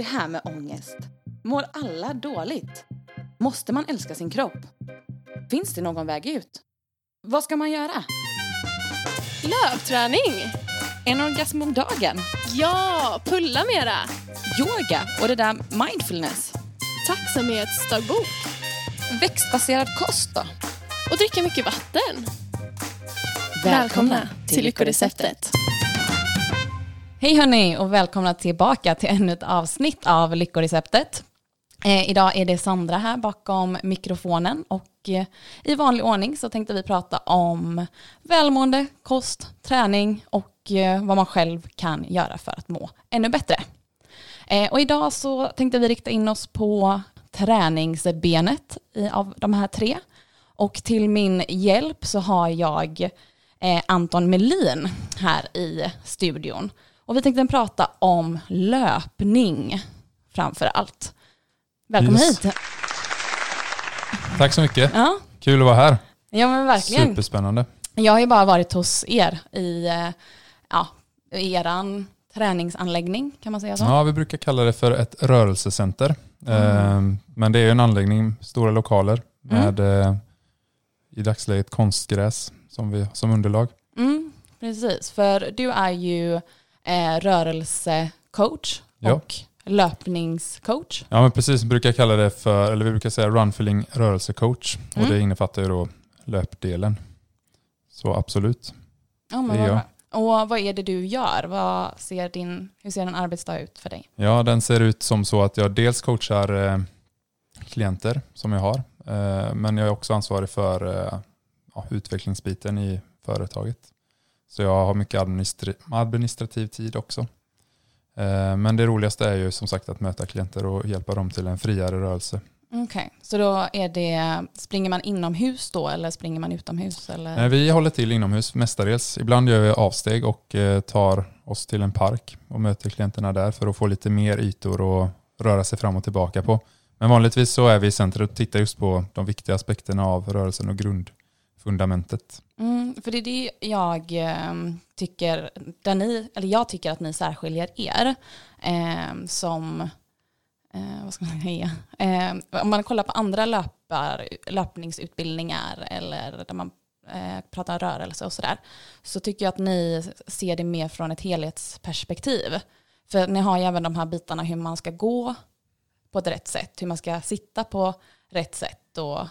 Det här med ångest. Mår alla dåligt? Måste man älska sin kropp? Finns det någon väg ut? Vad ska man göra? Lövträning! En orgasm om dagen? Ja, pulla mera! Yoga och det där mindfulness? Tacksamhetsdagbok. Växtbaserad kost då? Och dricka mycket vatten. till Lyckoreceptet. Hej hörni och välkomna tillbaka till ännu ett avsnitt av Lyckoreceptet. Eh, idag är det Sandra här bakom mikrofonen och eh, i vanlig ordning så tänkte vi prata om välmående, kost, träning och eh, vad man själv kan göra för att må ännu bättre. Eh, och idag så tänkte vi rikta in oss på träningsbenet i, av de här tre. Och till min hjälp så har jag eh, Anton Melin här i studion. Och vi tänkte prata om löpning framför allt. Välkommen Yes. hit. Tack så mycket. Ja, Kul att vara här. ja men verkligen. Superspännande. Jag har ju bara varit hos er i eh, ja, eran träningsanläggning, kan man säga så? Ja, vi brukar kalla det för ett rörelsecenter. Eh, Men det är ju en anläggning, stora lokaler med eh, i dagsläget konstgräs som, vi, som underlag. Mm, precis, för du är ju eh, rörelsecoach Ja. och löpningscoach. Ja, men precis. Brukar kalla det för, eller vi brukar säga runfilling rörelsecoach. Mm. Och det innefattar ju då löpdelen. Så absolut. Ja, men Det är jag. Och vad är det du gör? Vad ser din, hur ser en arbetsdag ut för dig? Ja, den ser ut som så att jag dels coachar eh, klienter som jag har. Eh, men jag är också ansvarig för eh, ja, utvecklingsbiten i företaget. Så jag har mycket administra- administrativ tid också. Eh, men det roligaste är ju som sagt att möta klienter och hjälpa dem till en friare rörelse. Okej, så då är det, springer man inomhus då eller springer man utomhus? Eller? Eh, vi håller till inomhus mestadels. Ibland gör vi avsteg och eh, tar oss till en park och möter klienterna där för att få lite mer ytor att röra sig fram och tillbaka på. Men vanligtvis så är vi i centret och tittar just på de viktiga aspekterna av rörelsen och fundamentet. Mm, för det är det jag eh, tycker, där ni, eller jag tycker att ni särskiljer er eh, som, eh, vad ska man säga, eh, om man kollar på andra löpar, löpningsutbildningar eller där man eh, pratar rörelse och sådär, så tycker jag att ni ser det mer från ett helhetsperspektiv. För ni har ju även de här bitarna hur man ska gå på ett rätt sätt, hur man ska sitta på rätt sätt och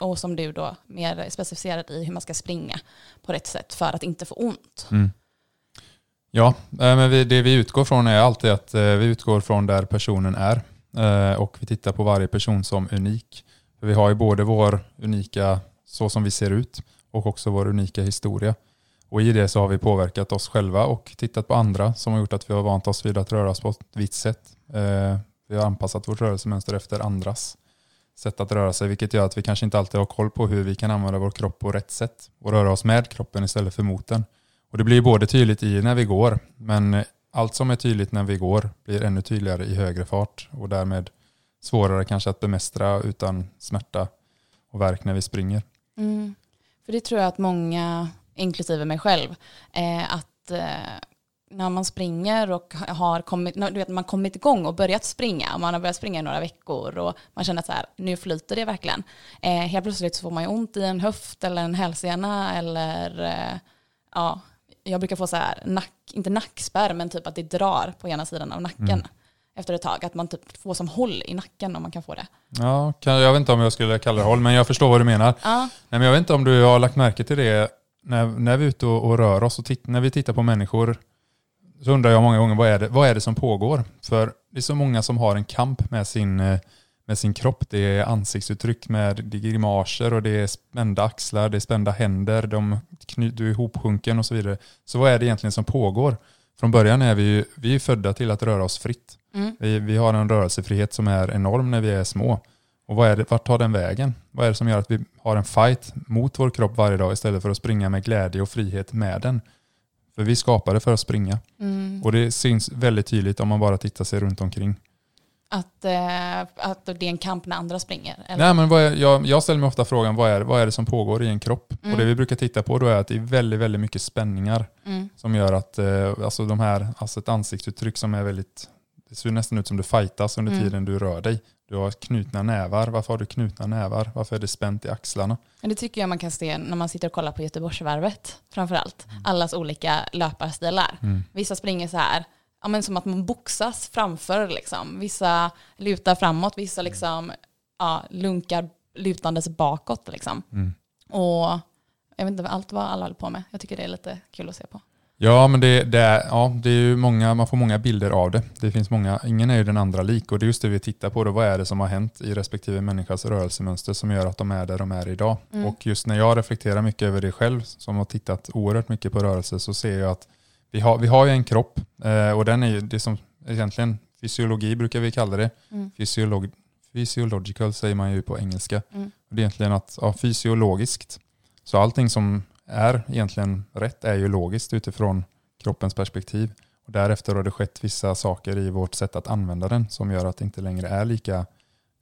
och som du då mer specificerat i hur man ska springa på rätt sätt för att inte få ont. Mm. Ja, eh, men vi, det vi utgår från är alltid att eh, vi utgår från där personen är eh, och vi tittar på varje person som unik. Vi har ju både vår unika, så som vi ser ut, och också vår unika historia. Och i det så har vi påverkat oss själva och tittat på andra som har gjort att vi har vant oss vid att röra oss på ett visst sätt. Vi har anpassat vårt rörelsemönster efter andras sätt att röra sig, vilket gör att vi kanske inte alltid har koll på hur vi kan använda vår kropp på rätt sätt och röra oss med kroppen istället för mot den. Och det blir både tydligt i när vi går, men allt som är tydligt när vi går blir ännu tydligare i högre fart och därmed svårare kanske att bemästra utan smärta och värk när vi springer. Mm. För det tror jag att många, inklusive mig själv, eh, att eh, när man springer och har kommit, du vet, man kommit igång och börjat springa, och man har börjat springa i några veckor och man känner att så här, nu flyter det verkligen. Eh, helt plötsligt så får man ju ont i en höft eller en hälsena eller eh, ja, jag brukar få så här, nack, inte nackspärr, men typ att det drar på ena sidan av nacken Mm. efter ett tag. Att man typ får som håll i nacken om man kan få det. Ja, jag vet inte om jag skulle kalla det håll, men jag förstår vad du menar. Ja, Nej, men jag vet inte om du har lagt märke till det när, när vi är ute och, och rör oss och titt, när vi tittar på människor så undrar jag många gånger vad är, det, vad är det som pågår? För det är så många som har en kamp med sin, eh, med sin kropp. Det är ansiktsuttryck med det är grimaser och det är spända axlar, det är spända händer, de, du är ihopsjunken och så vidare. Så vad är det egentligen som pågår? Från början är vi ju vi är födda till att röra oss fritt. mm. Vi, vi har en rörelsefrihet som är enorm när vi är små. Och vad är det, vart tar den vägen? Vad är det som gör att vi har en fight mot vår kropp varje dag istället för att springa med glädje och frihet med den? För vi skapade för att springa. Mm. Och det syns väldigt tydligt om man bara tittar sig runt omkring. Att, eh, att det är en kamp när andra springer? Eller? Nej, men är, jag, jag ställer mig ofta frågan, vad är, vad är det som pågår i en kropp? Mm. Och det vi brukar titta på då är att det är väldigt, väldigt mycket spänningar Mm. som gör att eh, alltså de här, alltså ett ansiktsuttryck som är väldigt det ser nästan ut som du fightas under Mm. tiden du rör dig. Du har knutna nävar. Varför har du knutna nävar? Varför är det spänt i axlarna? Det tycker jag man kan se när man sitter och kollar på Göteborgsvarvet framförallt. Allas olika löparstilar. Mm. Vissa springer så här, ja, men som att man boxas framför. Liksom. Vissa lutar framåt, vissa liksom, ja, lunkar lutandes bakåt. Liksom. Mm. Och jag vet inte allt vad alla håller på med. Jag tycker det är lite kul att se på. Ja, men det, det, är, ja, det är ju många, man får många bilder av det. Det finns många, ingen är ju den andra lik och det är just det vi tittar på. Då, vad är det som har hänt i respektive människas rörelsemönster som gör att de är där de är idag? Mm. Och just när jag reflekterar mycket över det själv, som har tittat oerhört mycket på rörelse, så ser jag att vi har, vi har ju en kropp eh, och den är ju det som egentligen fysiologi brukar vi kalla det. Mm. Fysiolog, physiological säger man ju på engelska. Mm. Det är egentligen att, ja, fysiologiskt. Så allting som är egentligen rätt är ju logiskt utifrån kroppens perspektiv. Och därefter har det skett vissa saker i vårt sätt att använda den som gör att det inte längre är lika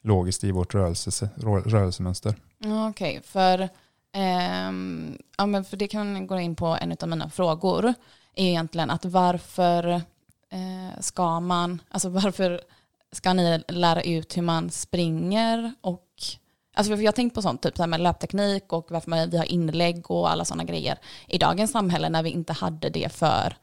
logiskt i vårt rörelse, rörelsemönster. Okej, Okej, för, eh, ja, men för det kan gå in på en av mina frågor. Är egentligen att varför eh, ska man, alltså varför ska ni lära ut hur man springer och Alltså jag har tänkt på sånt, typ så här med löpteknik och varför man, vi har inlägg och alla sådana grejer i dagens samhälle när vi inte hade det för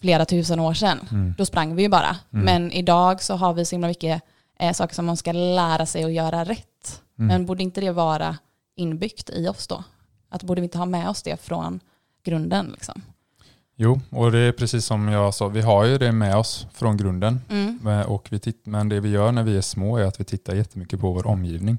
flera tusen år sedan. Mm. Då sprang vi ju bara. Mm. Men idag så har vi så himla mycket eh, saker som man ska lära sig att göra rätt. Mm. Men borde inte det vara inbyggt i oss då? Att borde vi inte ha med oss det från grunden? Liksom? Jo, och det är precis som jag sa, vi har ju det med oss från grunden. Mm. Men- Och vi titt- men det vi gör när vi är små är att vi tittar jättemycket på vår omgivning.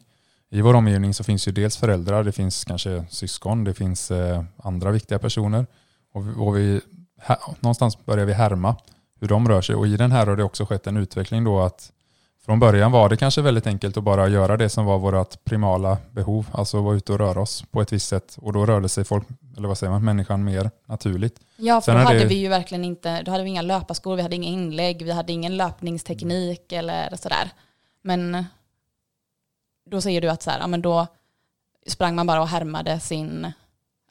I vår omgivning så finns ju dels föräldrar, det finns kanske syskon, det finns eh, andra viktiga personer. Och vi, och vi, här, någonstans börjar vi härma hur de rör sig. Och i den här har det också skett en utveckling då att från början var det kanske väldigt enkelt att bara göra det som var vårt primala behov, alltså vara ute och röra oss på ett visst sätt. Och då rörde sig folk, eller vad säger man, människan mer naturligt. Ja, för Sen då hade det- vi ju verkligen inte, då hade vi inga löparskor, vi hade inga inlägg, vi hade ingen löpningsteknik eller sådär. Men då säger du att så här, ja, men då sprang man bara och härmade sin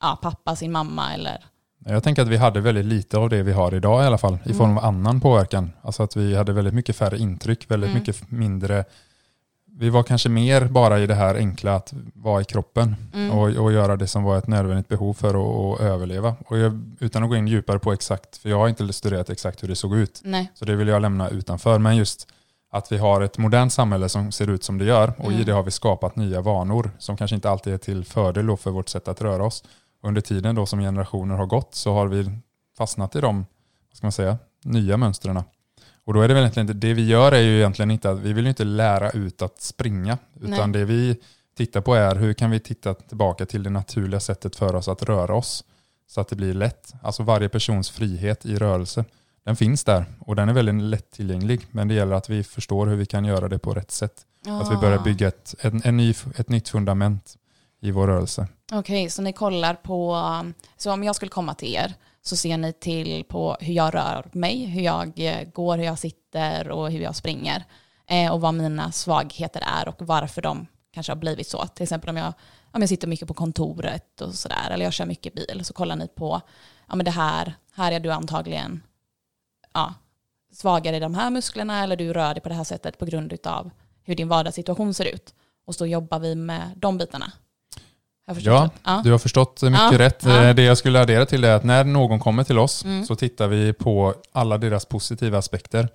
ja, pappa, sin mamma eller Jag tänker att vi hade väldigt lite av det vi har idag i alla fall, i Mm. form av annan påverkan. Alltså att vi hade väldigt mycket färre intryck, väldigt Mm. mycket mindre. Vi var kanske mer bara i det här enkla att vara i kroppen mm. och, och göra det som var ett nödvändigt behov för att, att överleva. Och jag, utan att gå in djupare på exakt, för jag har inte studerat exakt hur det såg ut, Nej. så det vill jag lämna utanför. Men just att vi har ett modernt samhälle som ser ut som det gör och i Mm. det har vi skapat nya vanor som kanske inte alltid är till fördel för vårt sätt att röra oss. Under tiden då som generationer har gått så har vi fastnat i de vad ska man säga, nya mönstren. Och då är det väl egentligen inte, det vi gör är ju egentligen inte att vi vill inte lära ut att springa utan det vi tittar på är hur kan vi titta tillbaka till det naturliga sättet för oss att röra oss så att det blir lätt. Alltså varje persons frihet i rörelse den finns där och den är väldigt lättillgänglig. Men det gäller att vi förstår hur vi kan göra det på rätt sätt. Att vi börjar Ah. bygga ett, en, en ny, ett nytt fundament i vår rörelse. Okej, så ni kollar på, så om jag skulle komma till er så ser ni till på hur jag rör mig, hur jag eh, går, hur jag sitter och hur jag springer. Eh, och vad mina svagheter är och varför de kanske har blivit så. Till exempel om jag, om jag sitter mycket på kontoret och sådär, eller jag kör mycket bil, så kollar ni på, ja men det här, här är du antagligen ja, svagare i de här musklerna, eller du rör dig på det här sättet på grund av hur din vardagssituation ser ut. Och så jobbar vi med de bitarna. Ja, ja. Du har förstått mycket Ja, rätt. ja. Eh, Det jag skulle addera till är att när någon kommer till oss Mm. så tittar vi på alla deras positiva aspekter.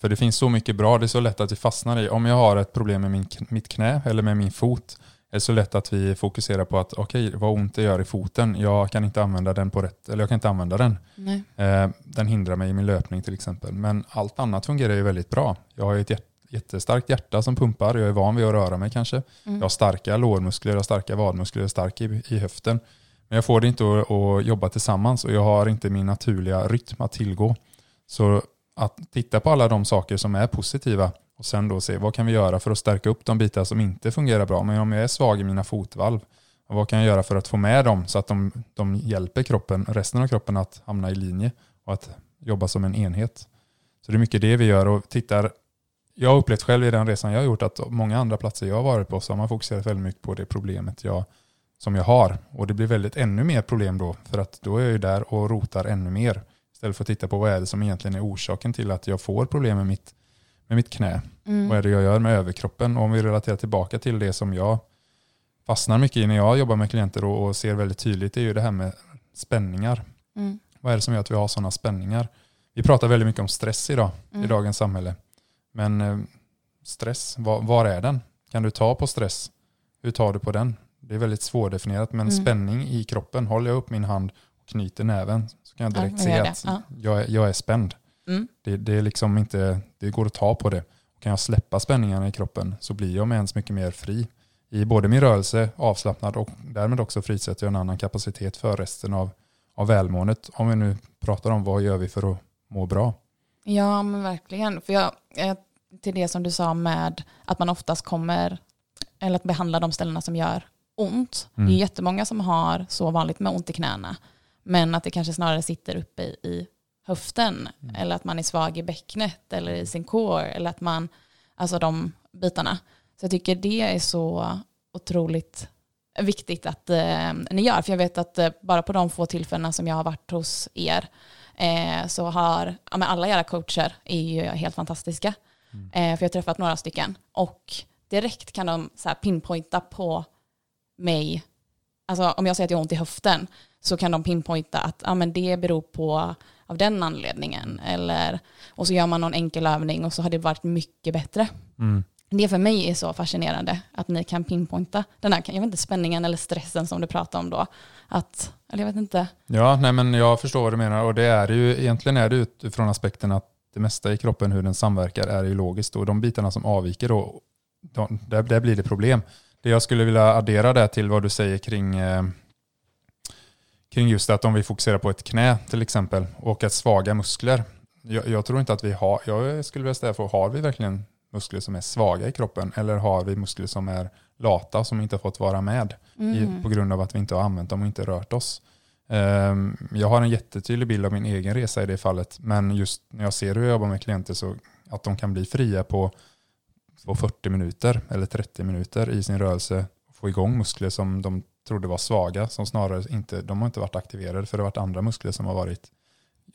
För det finns så mycket bra, det är så lätt att vi fastnar i, om jag har ett problem med min, mitt knä eller med min fot, är det så lätt att vi fokuserar på att okej, vad ont det gör i foten, jag kan inte använda den på rätt, eller jag kan inte använda den. Eh, Den hindrar mig i min löpning till exempel. Men allt annat fungerar ju väldigt bra. Jag har ju ett jätte- jättestarkt hjärta som pumpar. Jag är van vid att röra mig kanske. Mm. Jag har starka lårmuskler, jag har starka vadmuskler, jag är stark i, i höften. Men jag får det inte att, att jobba tillsammans och jag har inte min naturliga rytm att tillgå. Så att titta på alla de saker som är positiva och sen då se vad kan vi göra för att stärka upp de bitar som inte fungerar bra. Men om jag är svag i mina fotvalv, vad kan jag göra för att få med dem så att de, de hjälper kroppen, resten av kroppen att hamna i linje och att jobba som en enhet. Så det är mycket det vi gör och tittar. Jag har upplevt själv i den resan jag har gjort att många andra platser jag har varit på så har man fokuserat väldigt mycket på det problemet jag, som jag har. Och det blir väldigt ännu mer problem då för att då är jag ju där och rotar ännu mer. Istället för att titta på vad är det som egentligen är orsaken till att jag får problem med mitt, med mitt knä? Mm. Vad är det jag gör med överkroppen? Och om vi relaterar tillbaka till det som jag fastnar mycket i när jag jobbar med klienter och, och ser väldigt tydligt, det är ju det här med spänningar. Mm. Vad är det som gör att vi har sådana spänningar? Vi pratar väldigt mycket om stress idag, Mm. i dagens samhälle. Men eh, stress, var, var är den? Kan du ta på stress? Hur tar du på den? Det är väldigt svårdefinierat, men Mm. spänning i kroppen, håller jag upp min hand och knyter näven så kan jag Ja, direkt jag se att Ja. jag, är, jag är spänd. Mm. Det, det, är liksom inte, det går att ta på det. Kan jag släppa spänningarna i kroppen så blir jag med ens mycket mer fri i både min rörelse, avslappnad och därmed också frisätter jag en annan kapacitet för resten av, av välmåendet. Om vi nu pratar om vad gör vi för att må bra. Ja, men verkligen. För jag, till det som du sa med att man oftast kommer, eller att behandla de ställena som gör ont. Mm. Det är jättemånga som har så vanligt med ont i knäna. Men att det kanske snarare sitter uppe i, i höften. Mm. Eller att man är svag i bäcknet eller i sin core. Eller att man, alltså de bitarna. Så jag tycker det är så otroligt viktigt att eh, ni gör. För jag vet att eh, bara på de få tillfällena som jag har varit hos er eh, så har ja, men alla era coacher är ju helt fantastiska. Mm. Eh, för jag har träffat några stycken. Och direkt kan de så här pinpointa på mig. Alltså om jag säger att jag har ont i höften så kan de pinpointa att ja, men det beror på av den anledningen. Eller, och så gör man någon enkel övning och så har det varit mycket bättre. Mm. Det för mig är så fascinerande att ni kan pinpointa den här, jag vet inte, spänningen eller stressen som du pratade om då. Att, eller jag vet inte. Ja, nej, men jag förstår vad du menar och det är ju, egentligen är det utifrån aspekten att det mesta i kroppen, hur den samverkar, är ju logiskt och de bitarna som avviker då, de, där, där blir det problem. Det jag skulle vilja addera där till vad du säger kring, eh, kring just att om vi fokuserar på ett knä till exempel och att svaga muskler. Jag, jag tror inte att vi har, jag skulle vilja ställa frågan, har vi verkligen muskler som är svaga i kroppen eller har vi muskler som är lata som inte har fått vara med i, på grund av att vi inte har använt dem och inte rört oss. Ehm, jag har en jättetydlig bild av min egen resa i det fallet, men just när jag ser hur jag jobbar med klienter så att de kan bli fria på, på 40 minuter eller 30 minuter i sin rörelse få igång muskler som de trodde var svaga, som snarare inte, de har inte varit aktiverade för det har varit andra muskler som har varit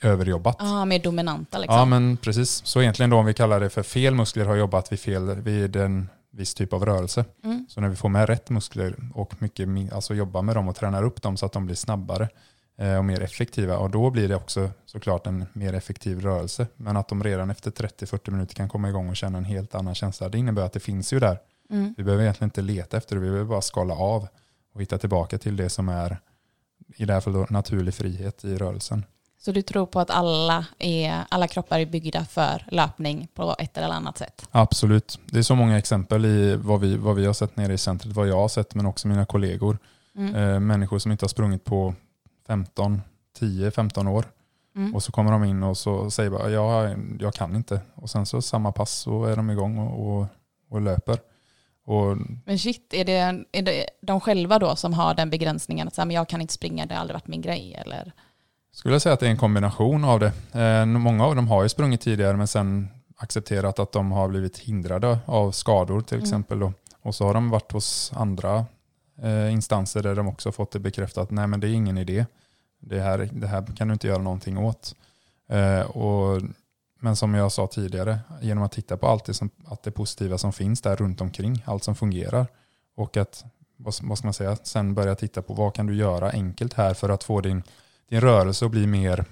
överjobbat. Ja, mer dominanta liksom. Ja, men precis. Så egentligen då om vi kallar det för fel muskler har jobbat vid fel, vid en viss typ av rörelse. Mm. Så när vi får med rätt muskler och mycket, alltså jobbar med dem och tränar upp dem så att de blir snabbare eh, och mer effektiva, och då blir det också såklart en mer effektiv rörelse. Men att de redan efter 30-40 minuter kan komma igång och känna en helt annan känsla, det innebär att det finns ju där. Mm. Vi behöver egentligen inte leta efter det, vi behöver bara skala av och hitta tillbaka till det som är i det här fallet naturlig frihet i rörelsen. Så du tror på att alla, är, alla kroppar är byggda för löpning på ett eller annat sätt? Absolut. Det är så många exempel i vad vi, vad vi har sett nere i centret, vad jag har sett men också mina kollegor. Mm. Eh, människor som inte har sprungit på 15, 10-15 år. Mm. Och så kommer de in och så säger bara jag, jag kan inte. Och sen så samma pass så är de igång och, och, och löper. Och Men shit, är det, är det de själva då som har den begränsningen att säga, men jag kan inte springa, det har aldrig varit min grej? Eller? skulle jag säga att det är en kombination av det. Eh, många av dem har ju sprungit tidigare men sen accepterat att de har blivit hindrade av skador till Mm. exempel. Då. Och så har de varit hos andra eh, instanser där de också fått det bekräftat. Nej men det är ingen idé. Det här, det här kan du inte göra någonting åt. Eh, och, men som jag sa tidigare, genom att titta på allt det, som, allt det positiva som finns där runt omkring, allt som fungerar. Och att, vad, vad ska man säga, sen börja titta på vad kan du göra enkelt här för att få din, din rörelse att bli mer,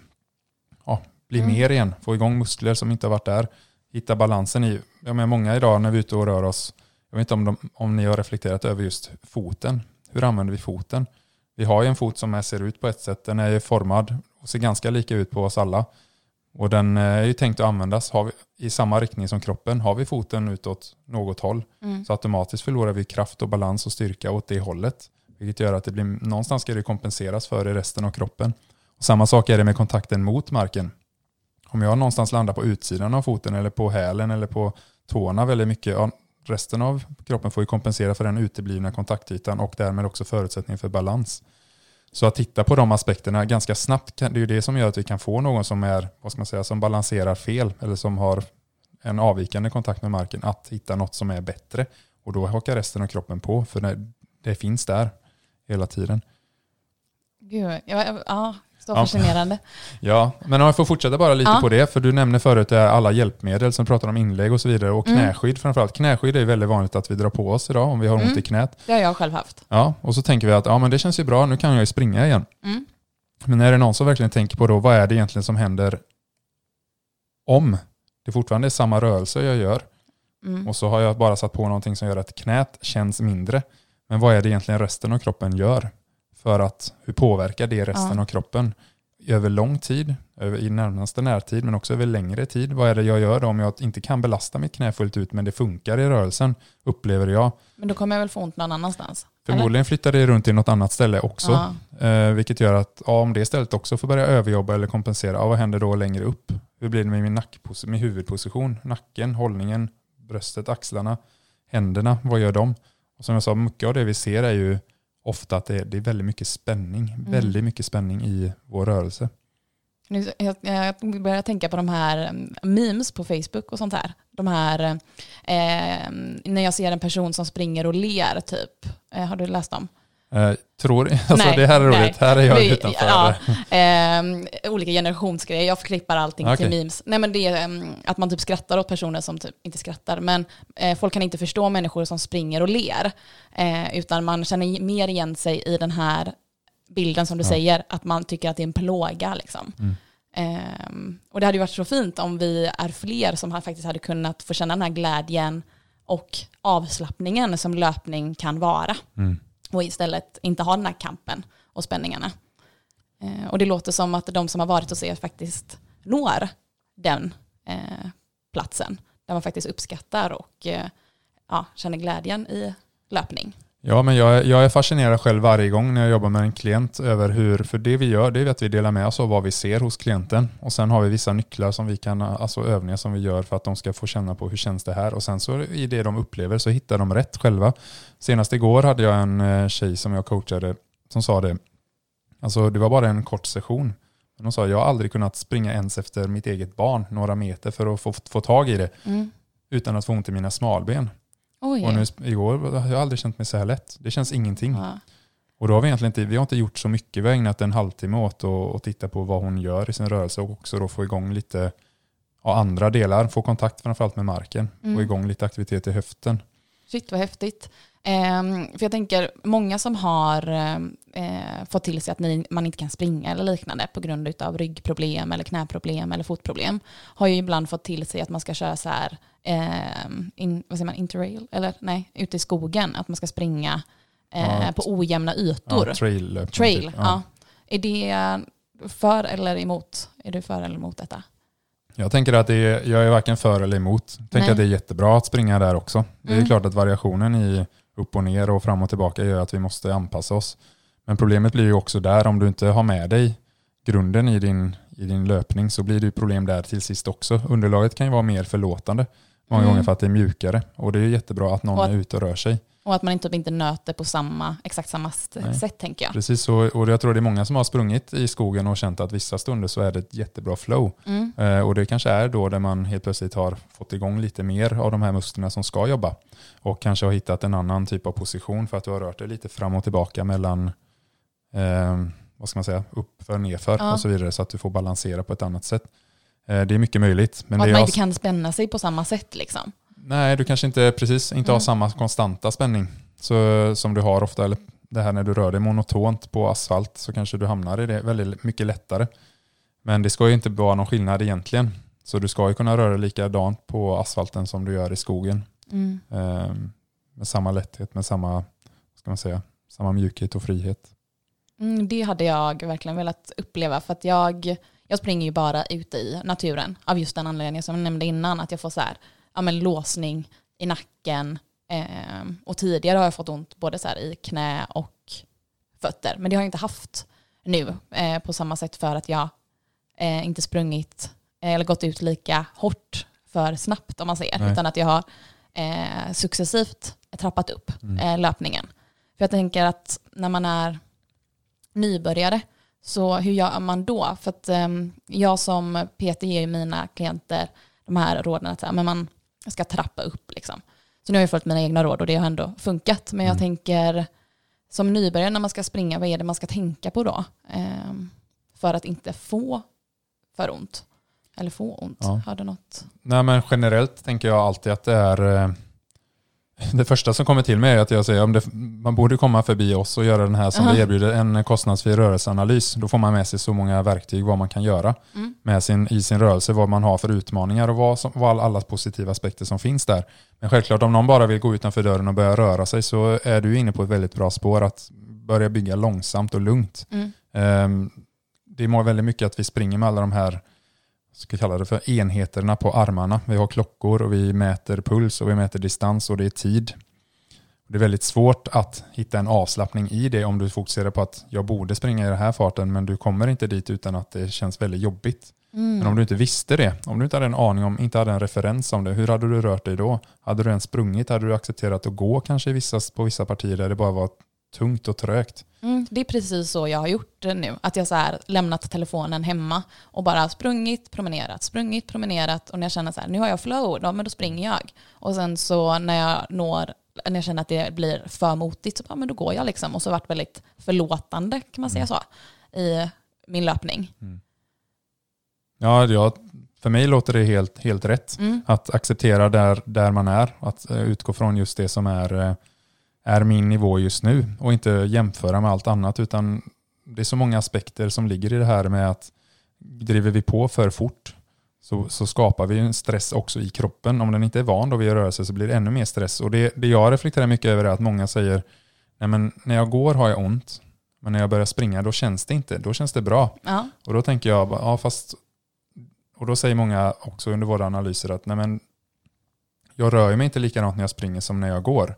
ja, bli Mm. mer igen. Få igång muskler som inte har varit där. Hitta balansen i, jag menar många idag när vi är ute och rör oss, jag vet inte om, de, om ni har reflekterat över just foten. Hur använder vi foten? Vi har ju en fot som är, ser ut på ett sätt. Den är ju formad och ser ganska lika ut på oss alla. Och den eh, är ju tänkt att användas vi, i samma riktning som kroppen. Har vi foten utåt något håll Mm. så automatiskt förlorar vi kraft och balans och styrka åt det hållet. Vilket gör att det blir, någonstans ska det kompenseras för i resten av kroppen. Och samma sak är det med kontakten mot marken. Om jag någonstans landar på utsidan av foten eller på hälen eller på tårna väldigt mycket, ja, resten av kroppen får ju kompensera för den uteblivna kontaktytan och därmed också förutsättning för balans. Så att titta på de aspekterna ganska snabbt, det är ju det som gör att vi kan få någon som är, vad ska man säga, som balanserar fel eller som har en avvikande kontakt med marken, att hitta något som är bättre. Och då hakar resten av kroppen på, för det, det finns där hela tiden. Gud, ja, ja, så fascinerande. Ja, men om jag får fortsätta bara lite Ja. på det, för du nämnde förut eh, alla hjälpmedel som pratar om inlägg och så vidare och Mm. knäskydd framförallt. Knäskydd är väldigt vanligt att vi drar på oss idag om vi har ont Mm. i knät. Det har jag själv haft. Ja, och så tänker vi att ja, men det känns ju bra, nu kan jag ju springa igen. Mm. Men är det någon som verkligen tänker på då, vad är det egentligen som händer om det fortfarande är samma rörelse jag gör Mm. och så har jag bara satt på någonting som gör att knät känns mindre. Men vad är det egentligen resten av kroppen gör? För att hur påverkar det resten Ja. av kroppen? Över lång tid, över, i närmaste närtid, men också över längre tid. Vad är det jag gör då om jag inte kan belasta mitt knä fullt ut, men det funkar i rörelsen, upplever jag. Men då kommer jag väl få ont någon annanstans? eller? Förmodligen flyttar det runt i något annat ställe också. Ja. Eh, vilket gör att ja, om det stället också får börja överjobba eller kompensera, ja, vad händer då längre upp? Hur blir det med min, nackpos- min huvudposition? Nacken, hållningen, bröstet, axlarna, händerna, vad gör de? Och som jag sa, mycket av det vi ser är ju ofta att det är, det är väldigt mycket spänning. Väldigt mycket spänning i vår rörelse. Jag, jag börjar tänka på de här mm, memes på Facebook och sånt här. De här, eh, när jag ser en person som springer och ler typ. Eh, har du läst dem? Eh, tror, alltså Nej, det här är roligt, här är jag Vi- utanför. ja. Eh, olika generationsgrejer. Jag förklippar allting Okej. till memes. Nej, men det är mm, att man typ skrattar åt personer som typ inte skrattar. Men eh, folk kan inte förstå människor som springer och ler. Eh, utan man känner mer igen sig i den här bilden som du Ja. säger. Att man tycker att det är en plåga. Liksom. Mm. Ehm, och det hade ju varit så fint om vi är fler som har- faktiskt hade kunnat få känna den här glädjen och avslappningen som löpning kan vara. Mm. Och istället inte ha den här kampen och spänningarna. Eh, och det låter som att de som har varit hos er faktiskt når den eh, platsen. Där man faktiskt uppskattar och eh, ja, känner glädjen i löpning. Ja, men jag, är- jag är fascinerad själv varje gång när jag jobbar med en klient över hur, för det vi gör det är att vi delar med oss av vad vi ser hos klienten och sen har vi vissa nycklar som vi kan, alltså övningar som vi gör för att de ska få känna på hur känns det här och sen så i det de upplever så hittar de rätt själva. Senast igår hade jag en eh, tjej som jag coachade som sa det, alltså det var bara en kort session. Men hon sa jag har aldrig kunnat springa ens efter mitt eget barn några meter för att få, få tag i det utan att få ont i mina smalben. Oj. Och nu, igår har jag aldrig känt mig så här lätt. Det känns ingenting. Ja. Och då har vi egentligen inte, vi har inte gjort så mycket. Vi har ägnat en halvtimme åt att titta på vad hon gör i sin rörelse och också då få igång lite ja, andra delar. Få kontakt framförallt med marken. Mm. Få igång lite aktivitet i höften. Shit vad häftigt. Ehm, för jag tänker, många som har ehm, eh, fått till sig att ni, man inte kan springa eller liknande på grund av ryggproblem eller knäproblem eller fotproblem har ju ibland fått till sig att man ska köra så här, ehm, in, vad säger man, interrail, eller nej, ute i skogen, att man ska springa eh, Ja, på ojämna ytor. Ja, trail. Trail, typ. ja. Är det för eller emot? Är du för eller emot detta? Jag tänker att det är, jag är varken för eller emot. Jag tänker Nej. att det är jättebra att springa där också. Det är Mm. klart att variationen i upp och ner och fram och tillbaka gör att vi måste anpassa oss. Men problemet blir ju också där om du inte har med dig grunden i din, i din löpning så blir det ju problem där till sist också. Underlaget kan ju vara mer förlåtande många Mm. gånger för att det är mjukare och det är jättebra att någon Och är ute och rör sig. Och att man inte, typ inte nöter på samma, exakt samma Nej. sätt tänker jag. Precis så, och jag tror det är många som har sprungit i skogen och känt att vissa stunder så är det ett jättebra flow. Mm. Eh, och det kanske är då där man helt plötsligt har fått igång lite mer av de här musklerna som ska jobba. Och kanske har hittat en annan typ av position för att du har rört dig lite fram och tillbaka mellan eh, vad ska man säga, uppför, nerför Ja. och så vidare så att du får balansera på ett annat sätt. Eh, det är mycket möjligt. Men och att man inte kan spänna sig på samma sätt liksom. Nej, du kanske inte precis inte har Mm. samma konstanta spänning så, som du har ofta. Eller det här när du rör dig monotont på asfalt så kanske du hamnar i det väldigt mycket lättare. Men det ska ju inte vara någon skillnad egentligen. Så du ska ju kunna röra dig likadant på asfalten som du gör i skogen. Mm. Eh, med samma lätthet, med samma, ska man säga, samma mjukhet och frihet. Mm, det hade jag verkligen velat uppleva för att jag, jag springer ju bara ute i naturen av just den anledningen som jag nämnde innan att jag får så här, ja, men låsning i nacken eh, och tidigare har jag fått ont både så i knä och fötter men det har jag inte haft nu eh, på samma sätt för att jag eh, inte sprungit eh, eller gått ut lika hårt för snabbt om man säger Nej. utan att jag har eh, successivt trappat upp Mm. eh, löpningen. För jag tänker att när man är nybörjare, så hur gör man då? För att ehm, jag som PT ger ju mina klienter de här råden att men man ska trappa upp. Liksom. Så nu har jag följt mina egna råd och det har ändå funkat. Men jag Mm. tänker som nybörjare när man ska springa, vad är det man ska tänka på då? Ehm, för att inte få för ont. Eller få ont. Ja. Har du något? Nej men generellt tänker jag alltid att det är eh, det första som kommer till mig är att jag säger om det, man borde komma förbi oss och göra den här som Aha. vi erbjuder, en kostnadsfri rörelseanalys. Då får man med sig så många verktyg vad man kan göra Mm. med sin, i sin rörelse, vad man har för utmaningar och vad, som, vad alla positiva aspekter som finns där. Men självklart om någon bara vill gå utanför dörren och börja röra sig så är du inne på ett väldigt bra spår att börja bygga långsamt och lugnt. Mm. Ehm, det är väldigt mycket att vi springer med alla de här ska kalla det för enheterna på armarna. Vi har klockor och vi mäter puls och vi mäter distans och det är tid. Det är väldigt svårt att hitta en avslappning i det om du fokuserar på att jag borde springa i den här farten men du kommer inte dit utan att det känns väldigt jobbigt. Mm. Men om du inte visste det, om du inte hade en aning om, inte hade en referens om det, hur hade du rört dig då? Hade du ens sprungit? Hade du accepterat att gå kanske vissa, på vissa partier där det bara var tungt och trögt? Mm, det är precis så jag har gjort det nu. Att jag så här lämnat telefonen hemma och bara sprungit, promenerat, sprungit, promenerat. Och när jag känner så här, nu har jag flow, då, men då springer jag. Och sen så när jag når, när jag känner att det blir för motigt, så bara, men då går jag liksom. Och så har varit väldigt förlåtande, kan man säga så, i min löpning. Ja, ja för mig låter det helt, helt rätt. Mm. Att acceptera där, där man är, att eh, utgå från just det som är, eh, är min nivå just nu och inte jämföra med allt annat utan det är så många aspekter som ligger i det här med att driver vi på för fort så, så skapar vi en stress också i kroppen. Om den inte är van då vid rörelse så blir det ännu mer stress. Och det, det jag reflekterar mycket över är att många säger Nej, men när jag går har jag ont men när jag börjar springa då känns det inte, då känns det bra. Ja. Och då tänker jag, ja fast, och då säger många också under våra analyser att nej men, jag rör mig inte likadant när jag springer som när jag går.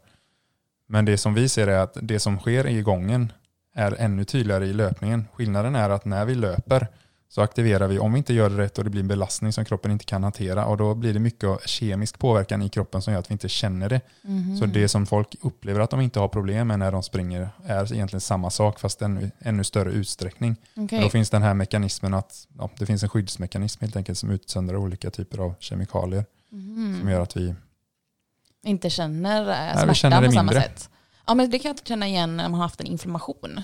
Men det som vi ser är att det som sker i gången är ännu tydligare i löpningen. Skillnaden är att när vi löper så aktiverar vi, om vi inte gör det rätt och det blir en belastning som kroppen inte kan hantera och då blir det mycket kemisk påverkan i kroppen som gör att vi inte känner det. Mhm. Så det som folk upplever att de inte har problem med när de springer är egentligen samma sak fast ännu, ännu större utsträckning. Okej. Då finns den här mekanismen att ja, det finns en skyddsmekanism helt enkelt som utsöndrar olika typer av kemikalier Mhm. som gör att vi inte känner eh, smärta känner på samma mindre. sätt. Ja, men det kan jag känna igen när man har haft en inflammation.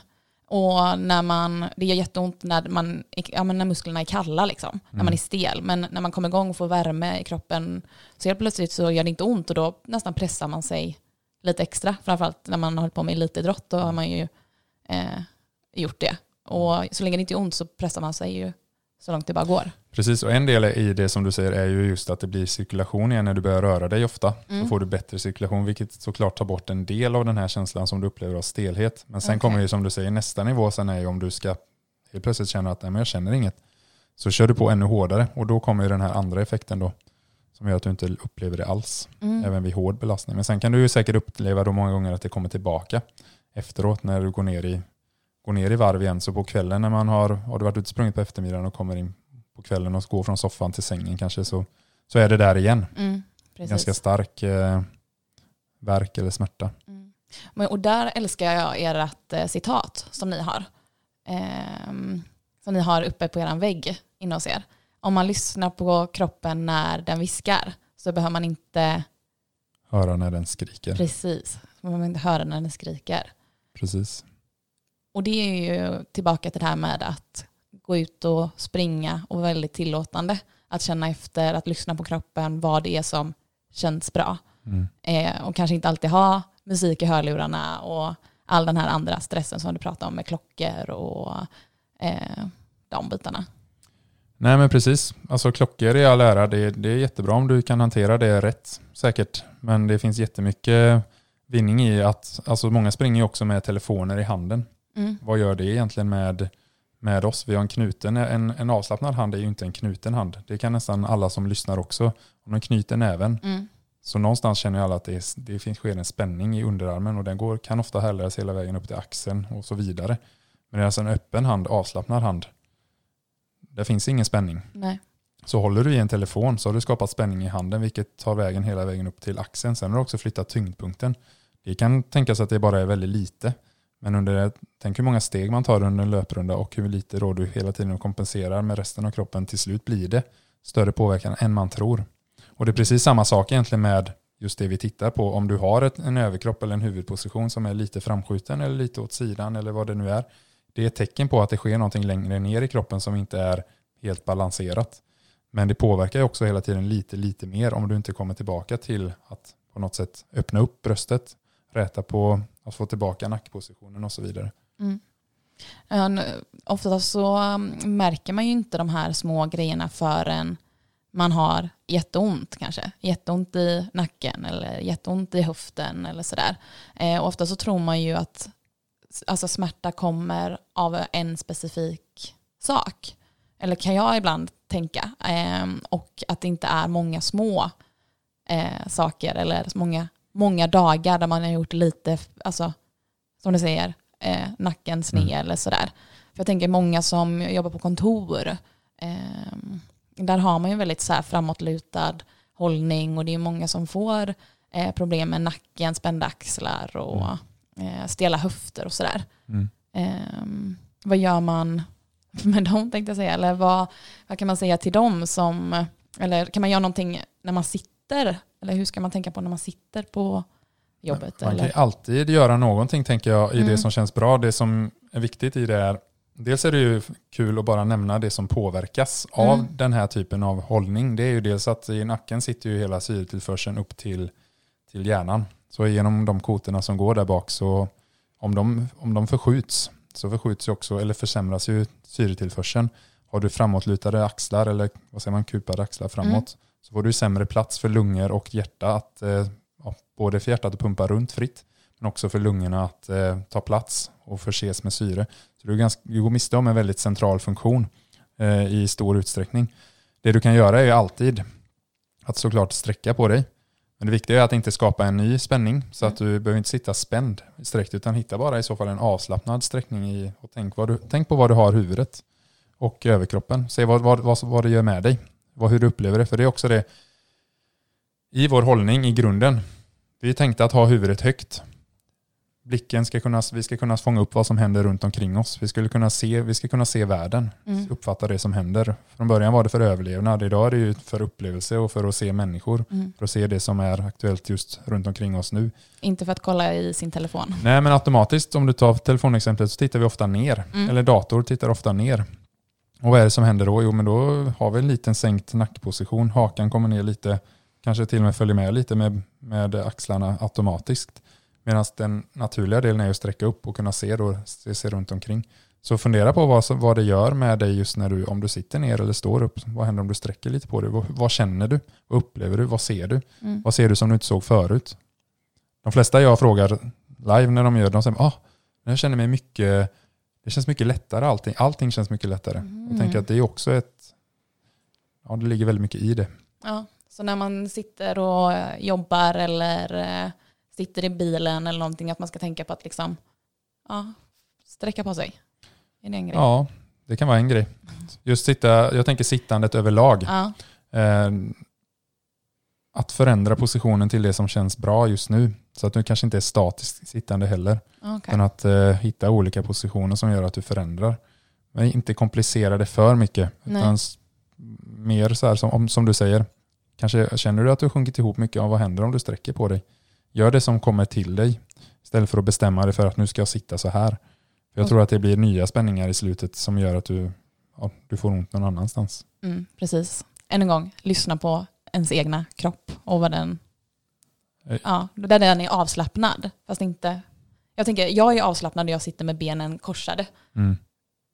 Och när man, det gör jätteont när, man, ja, men när musklerna är kalla, liksom, när Mm. man är stel. Men när man kommer igång och får värme i kroppen så helt plötsligt så gör det inte ont och då nästan pressar man sig lite extra. Framförallt när man har hållit på med elitidrott, då har man ju eh, gjort det. Och så länge det inte är ont så pressar man sig ju så långt det bara går. Precis, och en del i det som du säger är ju just att det blir cirkulation igen när du börjar röra dig ofta. Mm. Så får du bättre cirkulation, vilket såklart tar bort en del av den här känslan som du upplever av stelhet. Men sen Okej. kommer ju som du säger nästa nivå, sen är ju om du ska helt plötsligt känna att nej, men jag känner inget. Så kör du på ännu hårdare och då kommer ju den här andra effekten då. Som gör att du inte upplever det alls, Mm. även vid hård belastning. Men sen kan du ju säkert uppleva då många gånger att det kommer tillbaka efteråt när du går ner i, går ner i varv igen. Så på kvällen när man har, har du varit ute och sprungit på eftermiddagen och kommer in på kvällen och går från soffan till sängen kanske så, så är det där igen. Mm. Ganska stark eh, verk eller smärta. Mm. Men, och där älskar jag ert eh, citat som ni har. Ehm, som ni har uppe på er vägg inne hos er. Om man lyssnar på kroppen när den viskar så behöver man inte Höra när den skriker. precis, man behöver inte höra när den skriker. Precis. Och det är ju tillbaka till det här med att gå ut och springa och vara väldigt tillåtande. Att känna efter, att lyssna på kroppen, vad det är som känns bra. Mm. Eh, och kanske inte alltid ha musik i hörlurarna och all den här andra stressen som du pratar om med klockor och eh, de bitarna. Nej men precis. Alltså klockor i all ära, det, det är jättebra om du kan hantera det rätt säkert. Men det finns jättemycket vinning i att, alltså många springer ju också med telefoner i handen. Mm. Vad gör det egentligen med, med oss? Vi har en knuten, en, en avslappnad hand är ju inte en knuten hand. Det kan nästan alla som lyssnar också. Om de knyter näven Mm. så någonstans känner ju alla att det, är, det finns, sker en spänning i underarmen och den går, kan ofta härledas hela vägen upp till axeln och så vidare. Men det är alltså en öppen hand, avslappnad hand. Det finns ingen spänning. Nej. Så håller du i en telefon så har du skapat spänning i handen vilket tar vägen hela vägen upp till axeln. Sen har du också flyttat tyngdpunkten. Det kan tänkas att det bara är väldigt lite. Men under, tänk hur många steg man tar under en löprunda och hur lite då du hela tiden kompenserar med resten av kroppen. Till slut blir det större påverkan än man tror. Och det är precis samma sak egentligen med just det vi tittar på. Om du har ett, en överkropp eller en huvudposition som är lite framskjuten eller lite åt sidan eller vad det nu är. det är ett tecken på att det sker någonting längre ner i kroppen som inte är helt balanserat. Men det påverkar ju också hela tiden lite, lite mer om du inte kommer tillbaka till att på något sätt öppna upp bröstet, räta på att få tillbaka nackpositionen och så vidare. Mm. Ofta så um, märker man ju inte de här små grejerna förrän man har jätteont kanske. Jätteont i nacken eller jätteont i höften eller sådär. Eh, ofta så tror man ju att alltså smärta kommer av en specifik sak. Eller kan jag ibland tänka. Eh, och att det inte är många små eh, saker eller många, många dagar där man har gjort lite, alltså som du säger, eh, nacken sned mm. eller sådär. För jag tänker många som jobbar på kontor, eh, där har man ju väldigt så här framåtlutad hållning och det är många som får eh, problem med nacken, spända axlar och mm. eh, stela höfter och sådär. Mm. Eh, vad gör man med dem tänkte jag säga? Eller vad, vad kan man säga till dem som, eller kan man göra någonting när man sitter? Eller hur ska man tänka på när man sitter på jobbet? Man kan ju alltid göra någonting tänker jag i mm. det som känns bra. Det som är viktigt i det är Dels är det ju kul att bara nämna det som påverkas av mm. den här typen av hållning. Det är ju dels att i nacken sitter ju hela syretillförseln upp till, till hjärnan. Så genom de kotorna som går där bak så om de, om de förskjuts så förskjuts ju också, eller försämras ju syretillförseln. Har du framåtlutade axlar eller vad säger man, kupade axlar framåt mm. Så får du sämre plats för lungor och hjärta att eh, ja, både för hjärtat att pumpa runt fritt men också för lungorna att eh, ta plats och förses med syre. Så du, ganska, du går miste om en väldigt central funktion eh, i stor utsträckning. Det du kan göra är alltid att såklart sträcka på dig. Men det viktiga är att inte skapa en ny spänning så att du behöver inte sitta spänd sträckt utan hitta bara i så fall en avslappnad sträckning i, och tänk, du, tänk på vad du har huvudet och överkroppen. Se vad, vad, vad, vad det gör med dig, vad, hur du upplever det. För det är också det i vår hållning i grunden. Vi tänkte att ha huvudet högt blicken ska kunna, vi ska kunna fånga upp vad som händer runt omkring oss. Vi, skulle kunna se, vi ska kunna se världen, mm. uppfatta det som händer. Från början var det för överlevnad, idag är det ju för upplevelse och för att se människor. Mm. För att se det som är aktuellt just runt omkring oss nu. Inte för att kolla i sin telefon. Nej, men automatiskt om du tar telefonexemplet så tittar vi ofta ner. Mm. Eller dator tittar ofta ner. Och vad är det som händer då? Jo, men då har vi en liten sänkt nackposition. Hakan kommer ner lite, kanske till och med följer med lite med, med axlarna automatiskt. Medan den naturliga delen är att sträcka upp och kunna se, då, se, se runt omkring. Så fundera på vad, vad det gör med dig just när du, om du sitter ner eller står upp. Vad händer om du sträcker lite på dig? Vad, vad känner du? Vad upplever du? Vad ser du? Mm. Vad ser du som du inte såg förut? De flesta jag frågar live när de gör det, de säger ah, jag känner mig mycket, det känns mycket lättare allting. Allting känns mycket lättare. Mm. Jag tänker att det är också ett, ja det ligger väldigt mycket i det. Ja, så när man sitter och jobbar eller eh, sitter i bilen eller någonting, att man ska tänka på att liksom, ja, sträcka på sig. Är det en grej? Ja, det kan vara en grej. Just sitta, jag tänker sittandet överlag. Ja. Att förändra positionen till det som känns bra just nu. Så att du kanske inte är statiskt sittande heller. Okay. Men att eh, hitta olika positioner som gör att du förändrar. Men inte komplicera det för mycket. Utan mer så här som, som du säger. Kanske känner du att du har sjunkit ihop mycket. vad händer om du sträcker på dig? Gör det som kommer till dig istället för att bestämma dig för att nu ska jag sitta så här. För jag tror att det blir nya spänningar i slutet som gör att du, ja, du får ont någon annanstans. Mm, precis. Än en gång, lyssna på ens egna kropp och vad den, ja, där den är avslappnad. Fast inte, jag tänker, jag är avslappnad när jag sitter med benen korsade. Mm.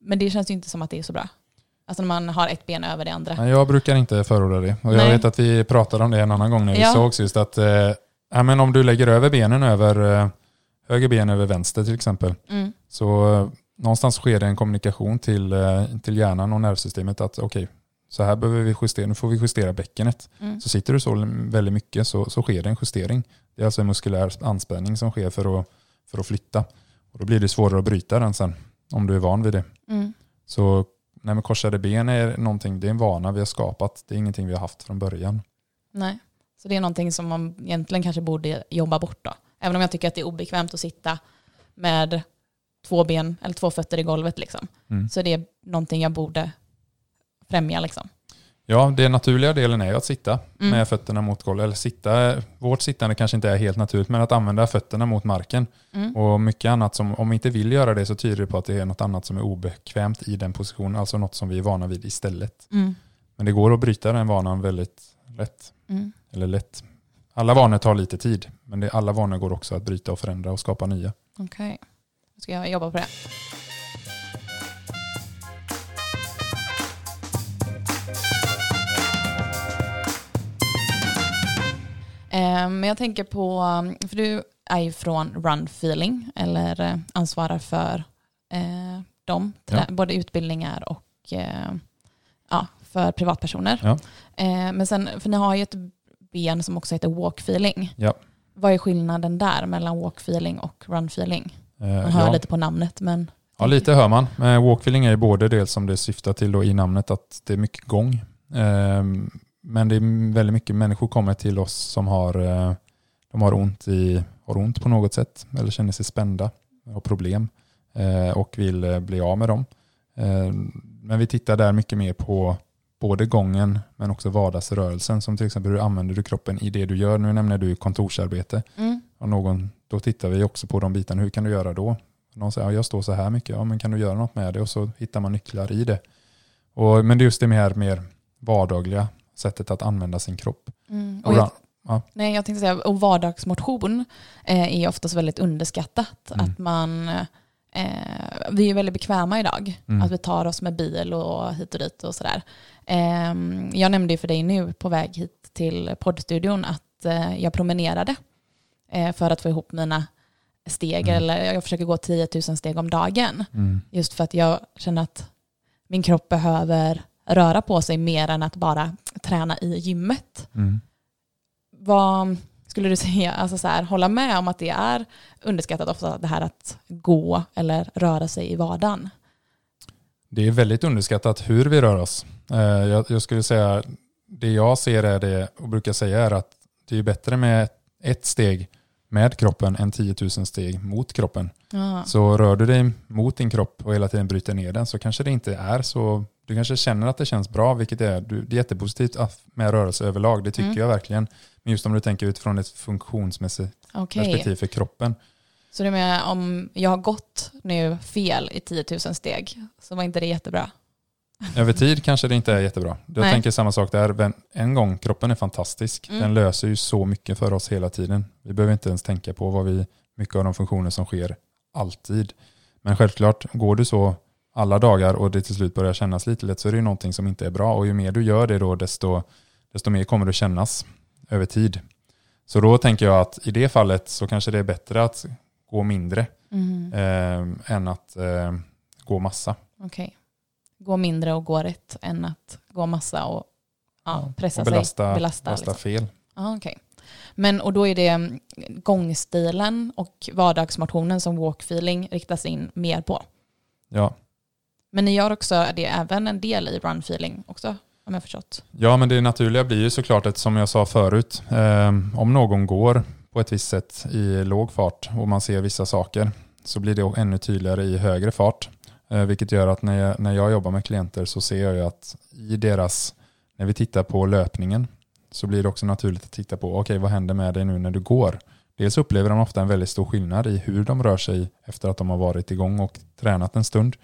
Men det känns ju inte som att det är så bra. Alltså när man har ett ben över det andra. Nej, jag brukar inte förorda det. Och jag Nej. vet att vi pratade om det en annan gång när vi ja. sågs just att eh, Ja, men om du lägger över benen över eh, höger ben över vänster till exempel. Mm. Så eh, någonstans sker det en kommunikation till, eh, till hjärnan och nervsystemet att okej, okay, så här behöver vi justera, nu får vi justera bäckenet. Mm. Så sitter du så väldigt mycket så, så sker det en justering. Det är alltså en muskulär anspänning som sker för att, för att flytta. Och då blir det svårare att bryta den sen om du är van vid det. Mm. Så nej, korsade ben är någonting, det är en vana vi har skapat. Det är ingenting vi har haft från början. Nej. Så det är någonting som man egentligen kanske borde jobba bort då. Även om jag tycker att det är obekvämt att sitta med två ben eller två fötter i golvet liksom. Mm. Så det är någonting jag borde främja liksom. Ja, den naturliga delen är ju att sitta Mm. med fötterna mot golvet. Eller sitta, vårt sittande kanske inte är helt naturligt, men att använda fötterna mot marken. Mm. Och mycket annat som, om vi inte vill göra det så tyder det på att det är något annat som är obekvämt i den positionen, alltså något som vi är vana vid istället. Mm. Men det går att bryta den vanan väldigt lätt. Mm. Eller lätt. Alla vanor tar lite tid, men det, alla vanor går också att bryta och förändra och skapa nya. Okej, då ska jag jobba på det. Men jag tänker på, för du är ju från Run Feeling, eller eh, ansvarar för eh, dem, trä- både utbildningar och eh, ja, för privatpersoner. Ja. Eh, men sen, för ni har ju ett ben som också heter Walk Feeling. Ja. Vad är skillnaden där mellan Walk Feeling och Run Feeling? Eh, Man hör ja. lite på namnet men... Ja, lite hör man. Men walkfeeling är ju både det som det syftar till då i namnet, att det är mycket gång. Men det är väldigt mycket människor kommer till oss som har, eh, de har, ont, i, har ont på något sätt eller känner sig spända, har problem eh, och vill eh, bli av med dem. Men vi tittar där mycket mer på både gången men också vardagsrörelsen som till exempel hur använder du kroppen i det du gör. Nu nämner du kontorsarbete. Mm. Och någon, då tittar vi också på de bitarna. Hur kan du göra då? Någon säger, ja, jag står så här mycket. Ja, men kan du göra något med det? Och så hittar man nycklar i det. Och, men det är just det mer, mer vardagliga sättet att använda sin kropp. Mm. Och jag, ja. nej, jag tänkte säga, och vardagsmotion eh, är oftast väldigt underskattat. Mm. Att man, eh, vi är väldigt bekväma idag. Mm. Att vi tar oss med bil och hit och dit och sådär. Eh, jag nämnde ju för dig nu på väg hit till poddstudion att eh, jag promenerade eh, för att få ihop mina steg. Mm. Eller jag försöker gå 10 000 steg om dagen. Mm. Just för att jag känner att min kropp behöver röra på sig mer än att bara träna i gymmet. Mm. Vad skulle du säga, alltså så här, hålla med om att det är underskattat ofta det här att gå eller röra sig i vardagen? Det är väldigt underskattat hur vi rör oss. Eh, Jag, jag skulle säga, det jag ser är det och brukar säga är att det är bättre med ett steg med kroppen än 10 000 steg mot kroppen. Ja. Så rör du dig mot din kropp och hela tiden bryter ner den så kanske det inte är så, du kanske känner att det känns bra, vilket är, du- det är jättepositivt med rörelse överlag, det tycker Mm. jag verkligen. Men just om du tänker utifrån ett funktionsmässigt Okej, perspektiv för kroppen. så du menar om jag har gått nu fel i 10 000 steg så var inte det jättebra? Över tid kanske det inte är jättebra. Jag Nej. tänker samma sak där. En gång, kroppen är fantastisk. Mm. Den löser ju så mycket för oss hela tiden. Vi behöver inte ens tänka på vad vi, mycket av de funktioner som sker alltid. Men självklart, går du så alla dagar och det till slut börjar kännas lite lätt så är det ju någonting som inte är bra. Och ju mer du gör det då, desto, desto mer kommer det kännas över tid. Så då tänker jag att i det fallet så kanske det är bättre att gå mindre Mm. eh, än att eh, gå massa. Okej. Gå mindre och gå rätt än att gå massa och ja, pressa och belasta, sig. Belasta, belasta liksom. fel. Ja, okej. Men och då är det mm, gångstilen och vardagsmotionen som walkfeeling riktas in mer på. Ja. Men ni gör också det är även en del i runfeeling också, om jag förstått. ja, men det naturliga blir ju såklart att som jag sa förut, eh, om någon går på ett visst sätt i låg fart och man ser vissa saker så blir det ännu tydligare i högre fart. Eh, vilket gör att när jag, när jag jobbar med klienter så ser jag ju att i deras, när vi tittar på löpningen så blir det också naturligt att titta på, okej vad händer med dig nu när du går? Dels upplever de ofta en väldigt stor skillnad i hur de rör sig efter att de har varit igång och tränat en stund.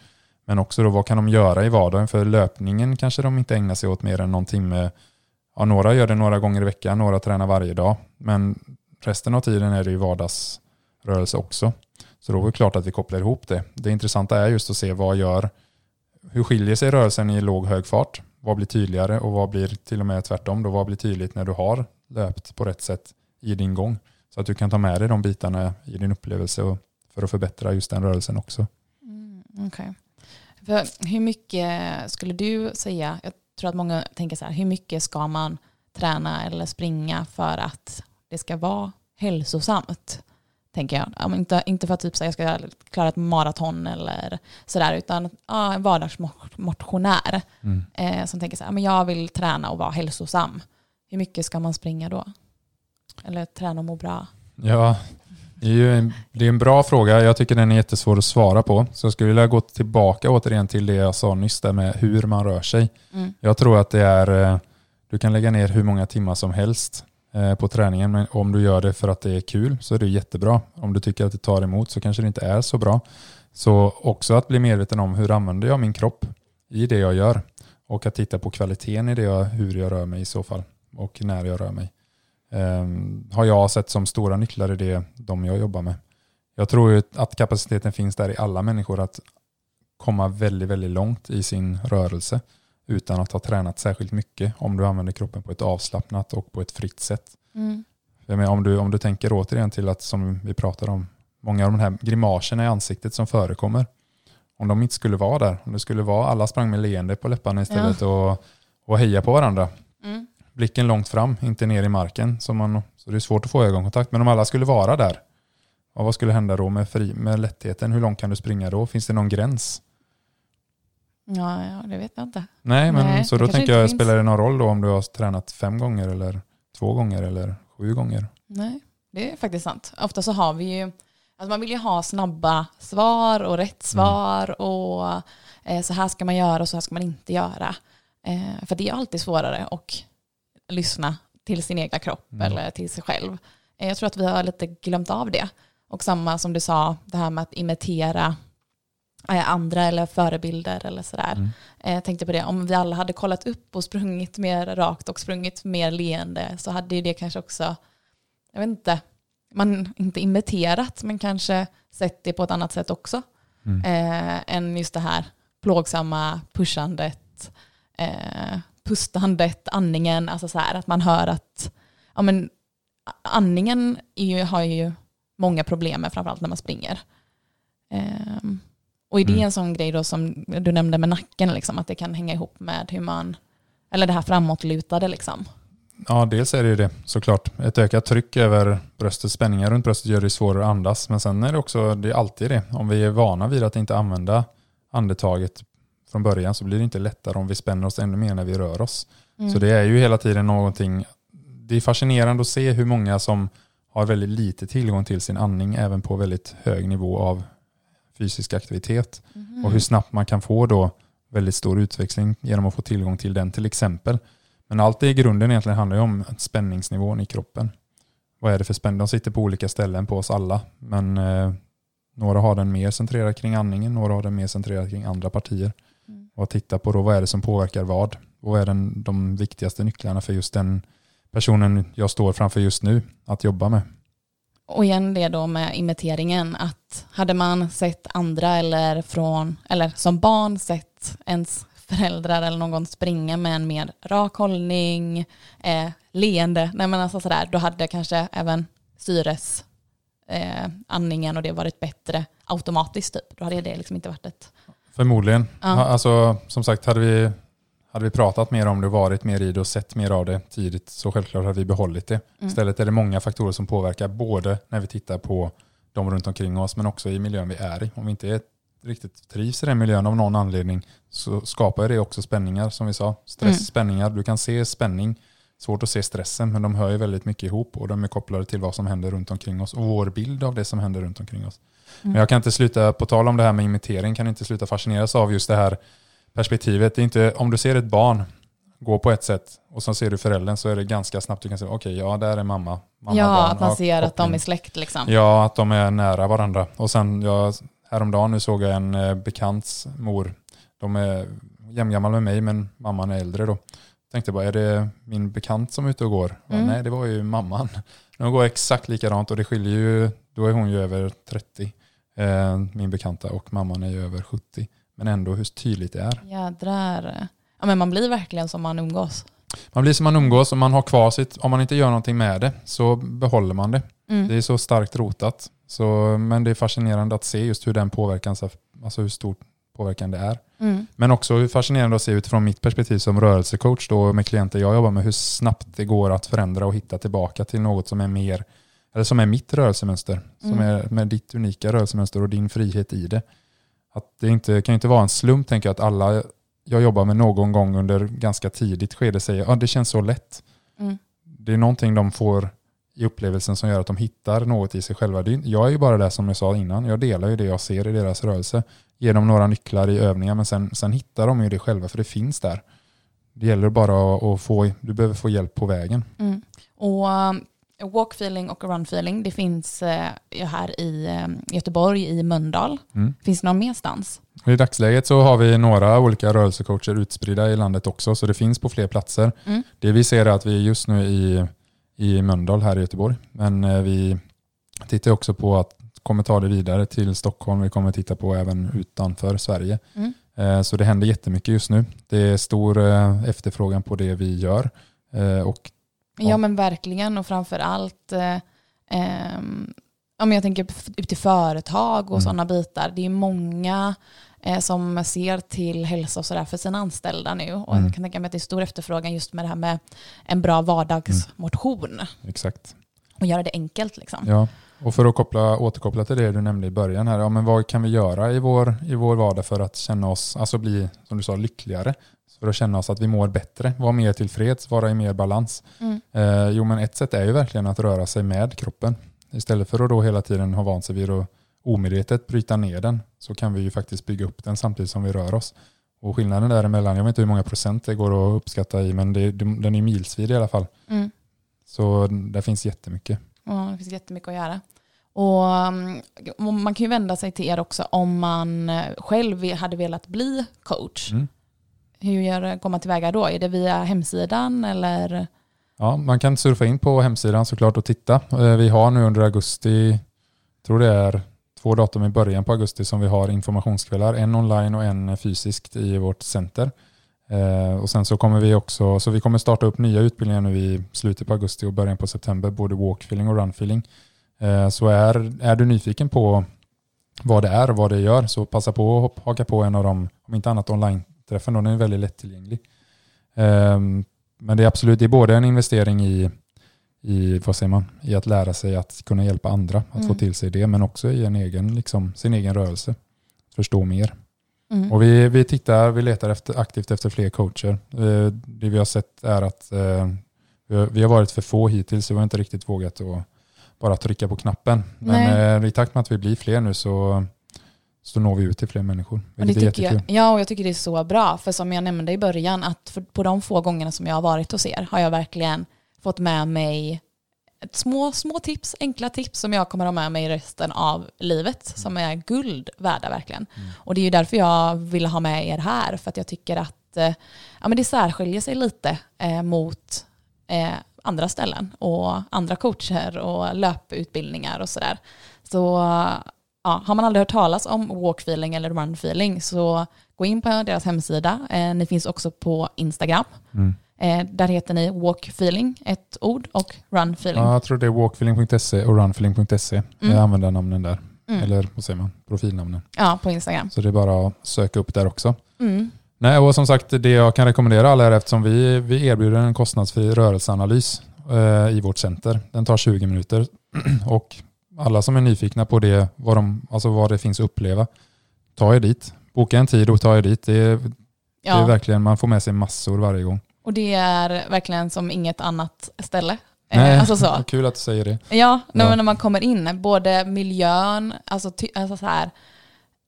Men också då vad kan de göra i vardagen? För löpningen kanske de inte ägnar sig åt mer än någon timme. Ja, några gör det några gånger i veckan, några tränar varje dag. Men resten av tiden är det ju vardagsrörelse också. Så då är det klart att vi kopplar ihop det. Det intressanta är just att se vad gör, hur skiljer sig rörelsen i låg hög fart? Vad blir tydligare och vad blir till och med tvärtom? Då vad blir tydligt när du har löpt på rätt sätt i din gång? Så att du kan ta med dig de bitarna i din upplevelse och för att förbättra just den rörelsen också. Mm, okay. För hur mycket skulle du säga, jag tror att många tänker så här, hur mycket ska man träna eller springa för att det ska vara hälsosamt? Tänker jag. Ja, inte, inte för att typ, så jag ska klara ett maraton eller sådär, utan ja, en vardagsmotionär Mm. eh, som tänker så här, men jag vill träna och vara hälsosam. Hur mycket ska man springa då? Eller träna och må bra? Ja, Det är, ju en, det är en bra fråga. Jag tycker den är jättesvår att svara på. Så jag skulle vilja gå tillbaka återigen till det jag sa nyss där med hur man rör sig. Mm. Jag tror att det är, eh, du kan lägga ner hur många timmar som helst Eh, på träningen. Men om du gör det för att det är kul så är det jättebra. Om du tycker att det tar emot så kanske det inte är så bra. Så också att bli medveten om hur använder jag min kropp i det jag gör. Och att titta på kvaliteten i det jag, hur jag rör mig i så fall. Och när jag rör mig. Um, har jag sett som stora nycklar i det de jag jobbar med. Jag tror ju att kapaciteten finns där i alla människor att komma väldigt, väldigt långt i sin rörelse utan att ha tränat särskilt mycket om du använder kroppen på ett avslappnat och på ett fritt sätt. Mm. Menar, om, du, om du tänker återigen till att, som vi pratar om, många av de här grimaserna i ansiktet som förekommer, om de inte skulle vara där, om det skulle vara alla sprang med leende på läpparna istället och, och heja på varandra, Mm. blicken långt fram, inte ner i marken, så, man, så det är svårt att få ögonkontakt. Men om alla skulle vara där, ja, vad skulle hända då med, fri, med lättheten? Hur långt kan du springa då? Finns det någon gräns? Ja, ja, det vet jag inte. Nej, men Nej, så då tänker jag, finns. spelar det någon roll då om du har tränat fem gånger eller två gånger eller sju gånger? Nej, det är faktiskt sant. Ofta så har vi ju, alltså man vill ju ha snabba svar och rätt svar och eh, så här ska man göra och så här ska man inte göra. Eh, för det är alltid svårare att lyssna till sin egna kropp Mm. eller till sig själv. Eh, jag tror att vi har lite glömt av det. Och samma som du sa, det här med att imitera andra eller förebilder eller sådär. Mm. Eh, Jag tänkte på det, om vi alla hade kollat upp och sprungit mer rakt och sprungit mer leende så hade ju det kanske också, jag vet inte, man inte imiterat men kanske sett det på ett annat sätt också. Mm. Eh, än just det här plågsamma pushandet, eh, pustandet, andningen, alltså så här att man hör att ja, men, andningen ju, har ju många problem med framförallt när man springer. Ehm, och är det Mm. en sån grej då som du nämnde med nacken, liksom, att det kan hänga ihop med hur man, eller det här framåtlutade liksom. Ja, dels är det ju det såklart. Ett ökat tryck över bröstets spänningar runt bröstet gör det svårare att andas. Men sen är det också, det är alltid det. Om vi är vana vid att inte använda andetaget från början så blir det inte lättare om vi spänner oss ännu mer när vi rör oss. Mm. Så det är ju hela tiden någonting, det är fascinerande att se hur många som har väldigt lite tillgång till sin andning även på väldigt hög nivå av fysisk aktivitet. Mhm. Och hur snabbt man kan få då väldigt stor utväxling genom att få tillgång till den till exempel. Men allt det i grunden egentligen handlar ju om spänningsnivån i kroppen. Vad är det för spänning? De sitter på olika ställen på oss alla. Men eh, några har den mer centrerad kring andningen, några har den mer centrerad kring andra partier. Mm. Och att titta på då vad är det som påverkar vad? Vad är den, de viktigaste nycklarna för just den personen jag står framför just nu att jobba med? Och igen det då med imiteringen, att hade man sett andra eller från, eller som barn sett ens föräldrar eller någon springa med en mer rak hållning, eh, leende, nej men alltså sådär, då hade kanske även syres eh, andningen och det varit bättre automatiskt typ. Då hade det liksom inte varit ett... Förmodligen. Ja. Alltså, som sagt, hade vi, hade vi pratat mer om det, varit mer i det och sett mer av det tidigt så självklart hade vi behållit det. Mm. Istället är det många faktorer som påverkar både när vi tittar på de runt omkring oss men också i miljön vi är i. Om vi inte är, riktigt trivs i den miljön av någon anledning så skapar det också spänningar som vi sa. Stress, Mm. spänningar. Du kan se spänning, svårt att se stressen men de hör ju väldigt mycket ihop och de är kopplade till vad som händer runt omkring oss och vår bild av det som händer runt omkring oss. Mm. Men jag kan inte sluta, på tal om det här med imitering, kan inte sluta fascineras av just det här perspektivet. Det är inte, om du ser ett barn gå på ett sätt och så ser du föräldern så är det ganska snabbt du kan säga okej, ja där är mamma. mamma ja, barn, att man ser att de är släkt liksom. Ja, att de är nära varandra. Och sen jag, häromdagen nu såg jag en eh, bekants mor. De är jämngammal med mig men mamman är äldre då. Tänkte bara, är det min bekant som är ute och går? Mm. Nej, det var ju mamman. De går exakt likadant och det skiljer ju, då är hon ju över 30, eh, min bekanta, och mamman är ju över 70. Men ändå hur tydligt det är. Jädrar. Ja, men man blir verkligen som man umgås. Man blir som man umgås och man har kvar sitt, om man inte gör någonting med det så behåller man det. Mm. Det är så starkt rotat. Så, men det är fascinerande att se just hur den påverkan, alltså hur stor påverkan det är. Mm. Men också hur fascinerande att se utifrån mitt perspektiv som rörelsecoach då med klienter jag jobbar med hur snabbt det går att förändra och hitta tillbaka till något som är mer, eller som är mitt rörelsemönster. Som Mm. är med ditt unika rörelsemönster och din frihet i det. Att det inte, kan inte vara en slump tänker jag att alla jag jobbar med någon gång under ganska tidigt skede säger att ah, det känns så lätt. Mm. Det är någonting de får i upplevelsen som gör att de hittar något i sig själva. Jag är ju bara där som jag sa innan, jag delar ju det jag ser i deras rörelse. Ger dem några nycklar i övningar men sen, sen hittar de ju det själva för det finns där. Det gäller bara att, att få, du behöver få hjälp på vägen. Mm. Och um, walk feeling och run feeling, det finns eh, här i eh, Göteborg, i Mölndal. Mm. Finns det någon merstans? Och I dagsläget så har vi några olika rörelsecoacher utspridda i landet också, så det finns på fler platser. Mm. Det vi ser är att vi är just nu i, i Mölndal här i Göteborg, men eh, vi tittar också på att kommer ta det vidare till Stockholm, vi kommer titta på även utanför Sverige. Mm. Så det händer jättemycket just nu. Det är stor efterfrågan på det vi gör och Ja, Ja. men verkligen och framför allt eh, ehm, ja, men jag tänker ut till företag och Mm. sådana bitar. Det är många eh, som ser till hälsa och sådär för sina anställda nu. Och Mm. jag kan tänka mig att det är stor efterfrågan just med det här med en bra vardagsmotion exakt. och göra det enkelt liksom. Ja, och för att koppla, återkoppla till det du nämnde i början här, ja, men vad kan vi göra i vår, i vår vardag för att känna oss, alltså bli, som du sa, lyckligare? För att känna oss att vi mår bättre, vara mer tillfreds, vara i mer balans. Mm. Eh, jo, men ett sätt är ju verkligen att röra sig med kroppen. Istället för att då hela tiden ha vant sig vid att omedvetet bryta ner den, så kan vi ju faktiskt bygga upp den samtidigt som vi rör oss. Och skillnaden däremellan, jag vet inte hur många procent det går att uppskatta i, men det, den är milsvid i alla fall. Mm. Så där finns jättemycket. Ja, det finns jättemycket att göra. Och um, man kan ju vända sig till er också om man själv hade velat bli coach. Mm. Hur gör, går man tillväga då? Är det via hemsidan eller? Ja, man kan surfa in på hemsidan såklart och titta. Eh, vi har nu under augusti, tror det är två datum i början på augusti som vi har informationskvällar. En online och en fysiskt i vårt center. Eh, och sen så kommer vi också, så vi kommer starta upp nya utbildningar nu i slutet på augusti och början på september, både walkfilling och runfilling. Eh, så är, är du nyfiken på vad det är och vad det gör så passa på att haka på en av de, om inte annat online, online-träffen, då, den är väldigt lättillgänglig. Ehm, Men det är absolut, det är både en investering i, i, vad säger man, i att lära sig att kunna hjälpa andra, att Mm. få till sig det, men också i en egen, liksom, sin egen rörelse. Förstå mer. Mm. Och vi, vi tittar, vi letar efter, aktivt efter fler coacher. Eh, Det vi har sett är att eh, vi har- varit för få hittills, så vi har inte riktigt vågat att bara trycka på knappen. Men eh, i takt med att vi blir fler nu så, så når vi ut till fler människor. Och det tycker jag, ja, och jag tycker det är så bra. För som jag nämnde i början, att på de få gångerna som jag har varit hos er har jag verkligen fått med mig ett små, små tips, enkla tips som jag kommer ha med mig resten av livet. Som är guld värda verkligen. Och det är ju därför jag vill ha med er här. För att jag tycker att eh, ja, men det särskiljer sig lite eh, mot eh, andra ställen och andra coacher och löputbildningar och sådär. Så ja, har man aldrig hört talas om walk feeling eller run feeling så gå in på deras hemsida. Eh, ni finns också på Instagram. Mm. Eh, där heter ni walk feeling, ett ord, och run feeling. Ja, jag tror det är walkfeeling.se och runfeeling.se. Mm. Jag använder namnen där. Mm. Eller vad säger man? Profilnamnen. Ja, på Instagram. Så det är bara att söka upp där också. Mm. Nej, och som sagt, det jag kan rekommendera alla är eftersom vi, vi erbjuder en kostnadsfri rörelseanalys eh, i vårt center. Den tar 20 minuter och alla som är nyfikna på det, vad, de, alltså vad det finns att uppleva, ta er dit. Boka en tid och ta er dit. Det är, det är Ja, verkligen, man får med sig massor varje gång. och det är verkligen som inget annat ställe. Eh, Nej, Alltså så. kul att du säger det. Ja, Ja. när man kommer in, både miljön, alltså, alltså så här,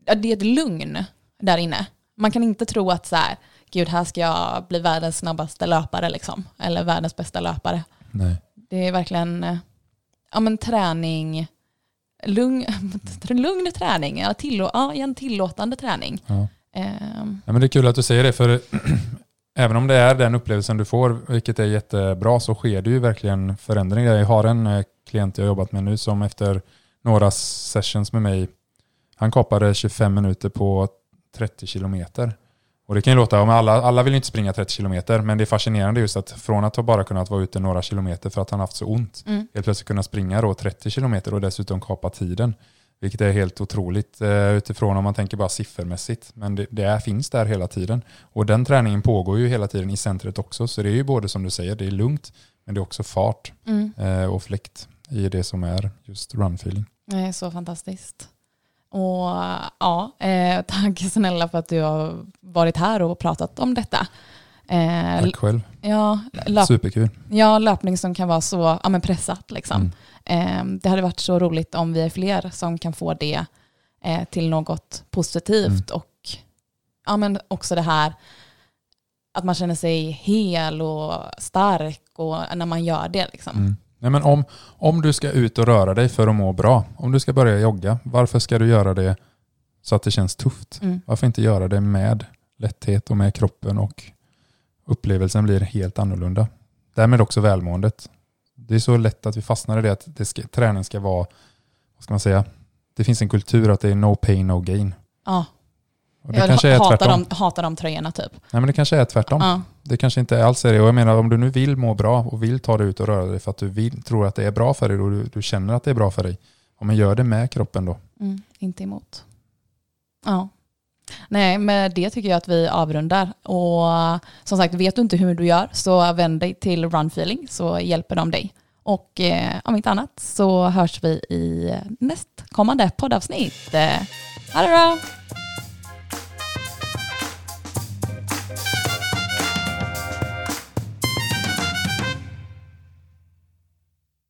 ja, det är ett lugn där inne. Man kan inte tro att så här, gud här ska jag bli världens snabbaste löpare liksom, eller världens bästa löpare. Nej. Det är verkligen eh, ja, men träning, lugn, lugn träning, ja, tillå, ja, en tillåtande träning. Ja. Ehm, Ja, men det är kul att du säger det, för även om det är den upplevelsen du får, vilket är jättebra, så sker det ju verkligen förändringar. Jag har en eh, klient jag har jobbat med nu som efter några sessions med mig, han kapade 25 minuter på 30 kilometer. Och det kan ju låta, om alla, alla vill ju inte springa 30 kilometer, men det är fascinerande just att från att ha bara kunnat vara ute några kilometer för att han haft så ont, mm, helt plötsligt kunna springa då 30 kilometer och dessutom kapa tiden. Vilket är helt otroligt eh, utifrån om man tänker bara siffermässigt. Men det, det är, finns där hela tiden. Och den träningen pågår ju hela tiden i centret också. Så det är ju både som du säger, det är lugnt, men det är också fart mm. eh, och fläkt i det som är just run feeling. Det är så fantastiskt. Och ja, eh, tack snälla för att du har varit här och pratat om detta. Eh, Tack själv. ja, löp, Superkul. ja, löpning som kan vara så ja, men pressat. Liksom. Mm. Eh, det hade varit så roligt om vi är fler som kan få det eh, till något positivt Mm. och ja, men också det här att man känner sig hel och stark och när man gör det. Liksom. Mm. Nej, men om, om du ska ut och röra dig för att må bra, om du ska börja jogga, varför ska du göra det så att det känns tufft? Mm. Varför inte göra det med lätthet och med kroppen och upplevelsen blir helt annorlunda. Därmed också välmåendet. Det är så lätt att vi fastnar i det att det ska, träning ska vara, vad ska man säga, det finns en kultur att det är no pain, no gain. Ja, Och det jag kanske är hatar, tvärtom. de, hatar de tröjorna typ. Nej men det kanske är tvärtom. Ja. Det kanske inte alls är det. Och jag menar om du nu vill må bra och vill ta dig ut och röra dig för att du vill, tror att det är bra för dig och du, du känner att det är bra för dig. Om man gör det med kroppen då. Mm, inte emot. Ja. Nej, med det tycker jag att vi avrundar. Och som sagt, vet du inte hur du gör så vänd dig till Runfeeling så hjälper de dig. Och eh, om inte annat så hörs vi i nästkommande poddavsnitt. Eh, ha det bra!